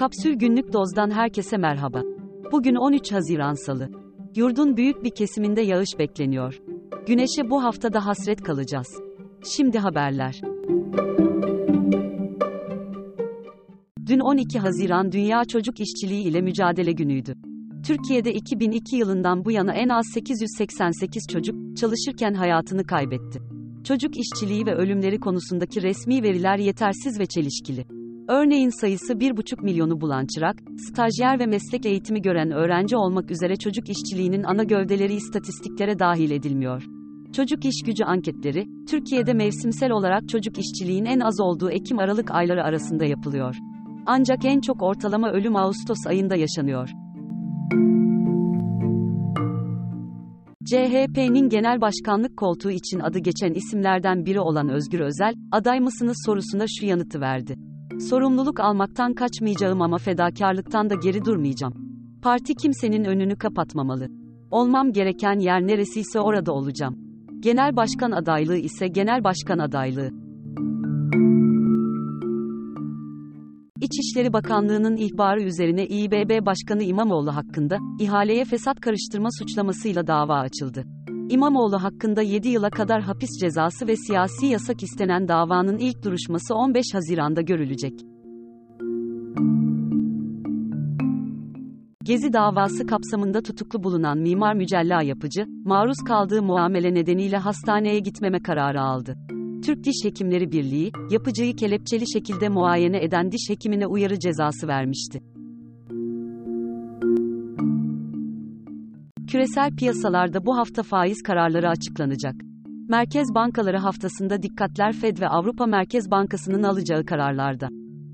Kapsül Günlük Doz'dan herkese merhaba. Bugün 13 Haziran Salı. Yurdun büyük bir kesiminde yağış bekleniyor. Güneşe bu haftada hasret kalacağız. Şimdi haberler. Dün 12 Haziran Dünya Çocuk İşçiliği ile Mücadele Günü'ydü. Türkiye'de 2002 yılından bu yana en az 888 çocuk çalışırken hayatını kaybetti. Çocuk işçiliği ve ölümleri konusundaki resmi veriler yetersiz ve çelişkili. Örneğin sayısı 1,5 milyonu bulan çırak, stajyer ve meslek eğitimi gören öğrenci olmak üzere çocuk işçiliğinin ana gövdeleri istatistiklere dahil edilmiyor. Çocuk iş gücü anketleri, Türkiye'de mevsimsel olarak çocuk işçiliğin en az olduğu Ekim-Aralık ayları arasında yapılıyor. Ancak en çok ortalama ölüm Ağustos ayında yaşanıyor. CHP'nin genel başkanlık koltuğu için adı geçen isimlerden biri olan Özgür Özel, aday mısınız sorusuna şu yanıtı verdi. Sorumluluk almaktan kaçmayacağım ama fedakarlıktan da geri durmayacağım. Parti kimsenin önünü kapatmamalı. Olmam gereken yer neresiyse orada olacağım. Genel başkan adaylığı ise genel başkan adaylığı. İçişleri Bakanlığı'nın ihbarı üzerine İBB Başkanı İmamoğlu hakkında, ihaleye fesat karıştırma suçlamasıyla dava açıldı. İmamoğlu hakkında 7 yıla kadar hapis cezası ve siyasi yasak istenen davanın ilk duruşması 15 Haziran'da görülecek. Gezi davası kapsamında tutuklu bulunan mimar Mücella Yapıcı, maruz kaldığı muamele nedeniyle hastaneye gitmeme kararı aldı. Türk Diş Hekimleri Birliği, yapıcıyı kelepçeli şekilde muayene eden diş hekimine uyarı cezası vermişti. Küresel piyasalarda bu hafta faiz kararları açıklanacak. Merkez bankaları haftasında dikkatler Fed ve Avrupa Merkez Bankası'nın alacağı kararlarda.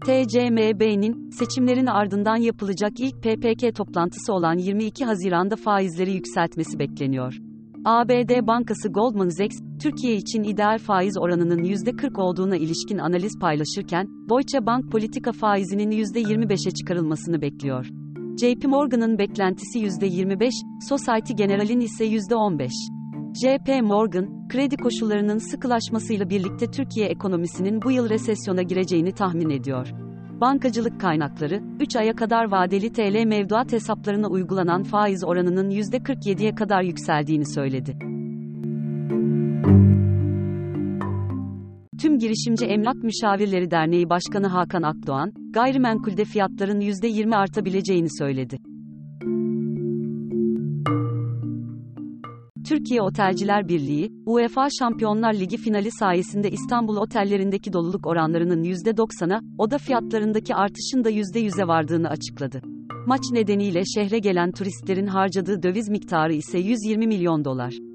TCMB'nin seçimlerin ardından yapılacak ilk PPK toplantısı olan 22 Haziran'da faizleri yükseltmesi bekleniyor. ABD Bankası Goldman Sachs, Türkiye için ideal faiz oranının %40 olduğuna ilişkin analiz paylaşırken, Deutsche Bank politika faizinin %25'e çıkarılmasını bekliyor. JP Morgan'ın beklentisi %25, Society General'in ise %15. JP Morgan, kredi koşullarının sıkılaşmasıyla birlikte Türkiye ekonomisinin bu yıl resesyona gireceğini tahmin ediyor. Bankacılık kaynakları, 3 aya kadar vadeli TL mevduat hesaplarına uygulanan faiz oranının %47'ye kadar yükseldiğini söyledi. Tüm Girişimci Emlak Müşavirleri Derneği Başkanı Hakan Akdoğan, gayrimenkulde fiyatların %20 artabileceğini söyledi. Türkiye Otelciler Birliği, UEFA Şampiyonlar Ligi finali sayesinde İstanbul otellerindeki doluluk oranlarının %90'a, oda fiyatlarındaki artışın da %100'e vardığını açıkladı. Maç nedeniyle şehre gelen turistlerin harcadığı döviz miktarı ise 120 milyon dolar.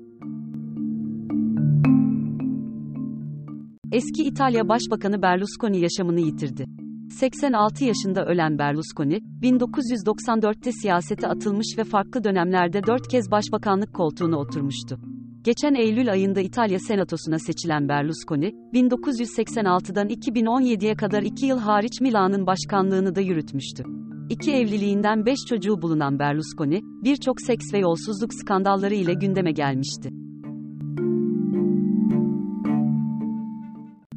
Eski İtalya Başbakanı Berlusconi yaşamını yitirdi. 86 yaşında ölen Berlusconi, 1994'te siyasete atılmış ve farklı dönemlerde 4 kez başbakanlık koltuğuna oturmuştu. Geçen Eylül ayında İtalya Senatosu'na seçilen Berlusconi, 1986'dan 2017'ye kadar 2 yıl hariç Milan'ın başkanlığını da yürütmüştü. İki evliliğinden 5 çocuğu bulunan Berlusconi, birçok seks ve yolsuzluk skandalları ile gündeme gelmişti.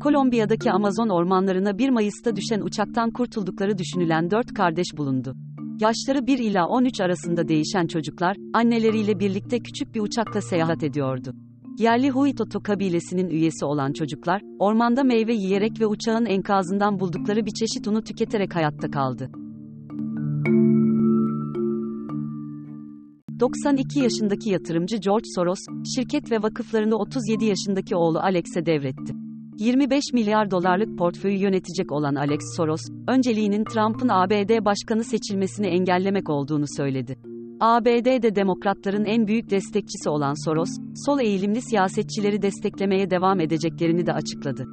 Kolombiya'daki Amazon ormanlarına 1 Mayıs'ta düşen uçaktan kurtuldukları düşünülen 4 kardeş bulundu. Yaşları 1 ila 13 arasında değişen çocuklar, anneleriyle birlikte küçük bir uçakla seyahat ediyordu. Yerli Huitoto kabilesinin üyesi olan çocuklar, ormanda meyve yiyerek ve uçağın enkazından buldukları bir çeşit unu tüketerek hayatta kaldı. 92 yaşındaki yatırımcı George Soros, şirket ve vakıflarını 37 yaşındaki oğlu Alex'e devretti. 25 milyar dolarlık portföyü yönetecek olan Alex Soros, önceliğinin Trump'ın ABD başkanı seçilmesini engellemek olduğunu söyledi. ABD'de demokratların en büyük destekçisi olan Soros, sol eğilimli siyasetçileri desteklemeye devam edeceklerini de açıkladı.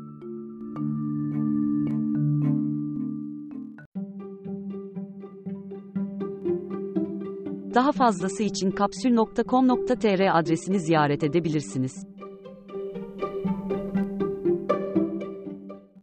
Daha fazlası için kapsül.com.tr adresini ziyaret edebilirsiniz.